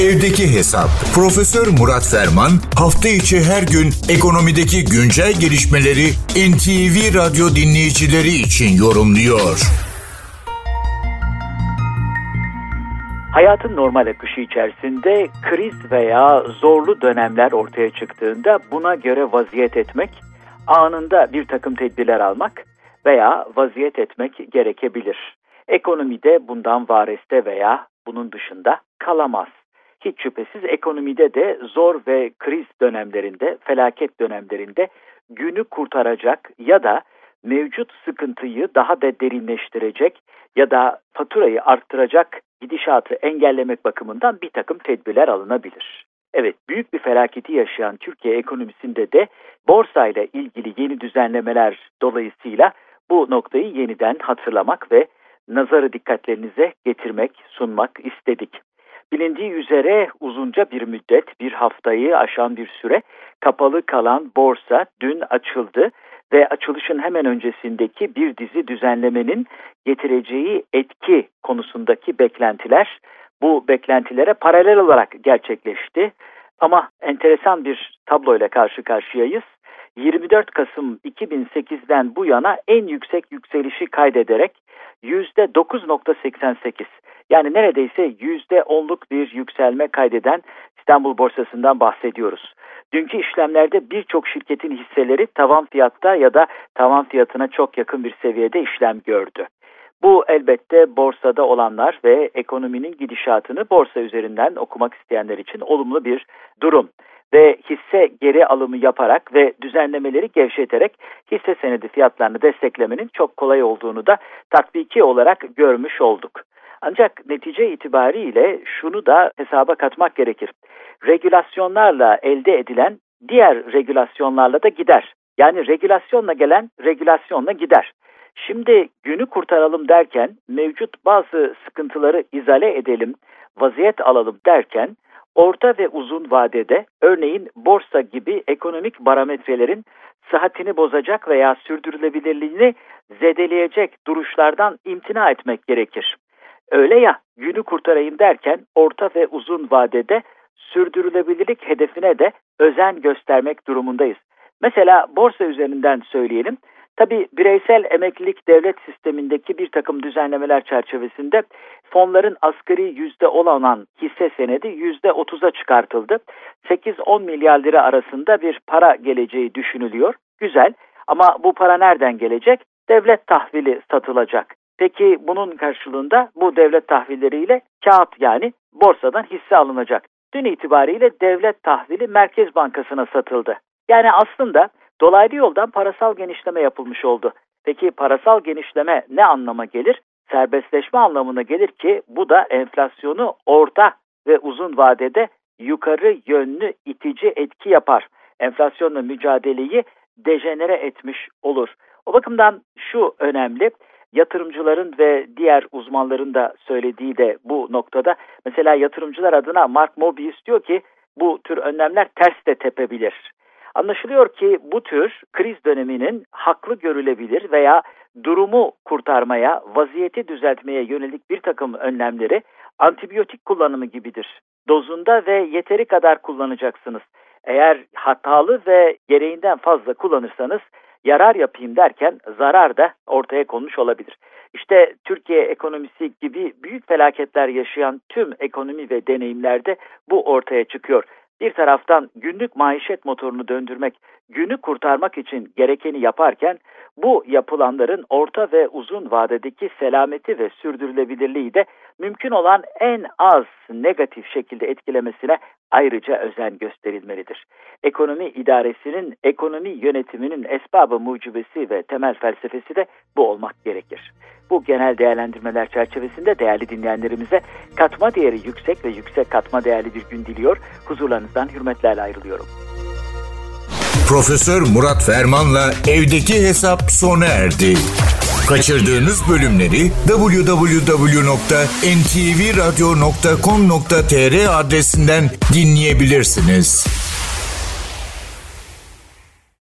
Evdeki Hesap. Profesör Murat Ferman hafta içi her gün ekonomideki güncel gelişmeleri NTV Radyo dinleyicileri için yorumluyor. Hayatın normal akışı içerisinde kriz veya zorlu dönemler ortaya çıktığında buna göre vaziyet etmek, anında bir takım tedbirler almak veya vaziyet etmek gerekebilir. Ekonomide bundan vareste veya bunun dışında kalamaz. Hiç şüphesiz ekonomide de zor ve kriz dönemlerinde, felaket dönemlerinde günü kurtaracak ya da mevcut sıkıntıyı daha da derinleştirecek ya da faturayı arttıracak gidişatı engellemek bakımından bir takım tedbirler alınabilir. Evet, büyük bir felaketi yaşayan Türkiye ekonomisinde de borsa ile ilgili yeni düzenlemeler dolayısıyla bu noktayı yeniden hatırlamak ve nazarı dikkatlerinize getirmek, sunmak istedik. Bilindiği üzere uzunca bir müddet, bir haftayı aşan bir süre kapalı kalan borsa dün açıldı ve açılışın hemen öncesindeki bir dizi düzenlemenin getireceği etki konusundaki beklentiler bu beklentilere paralel olarak gerçekleşti. Ama enteresan bir tabloyla karşı karşıyayız. 24 Kasım 2008'den bu yana en yüksek yükselişi kaydederek %9.88 yani neredeyse %10'luk bir yükselme kaydeden İstanbul borsasından bahsediyoruz. Dünkü işlemlerde birçok şirketin hisseleri tavan fiyatta ya da tavan fiyatına çok yakın bir seviyede işlem gördü. Bu elbette borsada olanlar ve ekonominin gidişatını borsa üzerinden okumak isteyenler için olumlu bir durum ve hisse geri alımı yaparak ve düzenlemeleri gevşeterek hisse senedi fiyatlarını desteklemenin çok kolay olduğunu da tatbiki olarak görmüş olduk. Ancak netice itibariyle şunu da hesaba katmak gerekir. Regülasyonlarla elde edilen diğer regülasyonlarla da gider. Yani regülasyonla gelen regülasyonla gider. Şimdi günü kurtaralım derken mevcut bazı sıkıntıları izale edelim, vaziyet alalım derken orta ve uzun vadede örneğin borsa gibi ekonomik barometrelerin sıhhatini bozacak veya sürdürülebilirliğini zedeleyecek duruşlardan imtina etmek gerekir. Öyle ya günü kurtarayım derken orta ve uzun vadede sürdürülebilirlik hedefine de özen göstermek durumundayız. Mesela borsa üzerinden söyleyelim. Tabi bireysel emeklilik devlet sistemindeki bir takım düzenlemeler çerçevesinde fonların asgari yüzde olan hisse senedi yüzde otuza çıkartıldı. 8-10 milyar lira arasında bir para geleceği düşünülüyor. Güzel ama bu para nereden gelecek? Devlet tahvili satılacak. Peki bunun karşılığında bu devlet tahvilleriyle kağıt yani borsadan hisse alınacak. Dün itibariyle devlet tahvili Merkez Bankası'na satıldı. Yani aslında dolaylı yoldan parasal genişleme yapılmış oldu. Peki parasal genişleme ne anlama gelir? Serbestleşme anlamına gelir ki bu da enflasyonu orta ve uzun vadede yukarı yönlü itici etki yapar. Enflasyonla mücadeleyi dejenere etmiş olur. O bakımdan şu önemli yatırımcıların ve diğer uzmanların da söylediği de bu noktada. Mesela yatırımcılar adına Mark Mobius diyor ki bu tür önlemler ters de tepebilir. Anlaşılıyor ki bu tür kriz döneminin haklı görülebilir veya durumu kurtarmaya, vaziyeti düzeltmeye yönelik bir takım önlemleri antibiyotik kullanımı gibidir. Dozunda ve yeteri kadar kullanacaksınız. Eğer hatalı ve gereğinden fazla kullanırsanız yarar yapayım derken zarar da ortaya konmuş olabilir. İşte Türkiye ekonomisi gibi büyük felaketler yaşayan tüm ekonomi ve deneyimlerde bu ortaya çıkıyor. Bir taraftan günlük maişet motorunu döndürmek, günü kurtarmak için gerekeni yaparken bu yapılanların orta ve uzun vadedeki selameti ve sürdürülebilirliği de mümkün olan en az negatif şekilde etkilemesine ayrıca özen gösterilmelidir. Ekonomi idaresinin, ekonomi yönetiminin esbabı mucibesi ve temel felsefesi de bu olmak gerekir. Bu genel değerlendirmeler çerçevesinde değerli dinleyenlerimize katma değeri yüksek ve yüksek katma değerli bir gün diliyor. Huzurlarınızdan hürmetlerle ayrılıyorum. Profesör Murat Ferman'la evdeki hesap sona erdi. Kaçırdığınız bölümleri www.ntvradio.com.tr adresinden dinleyebilirsiniz.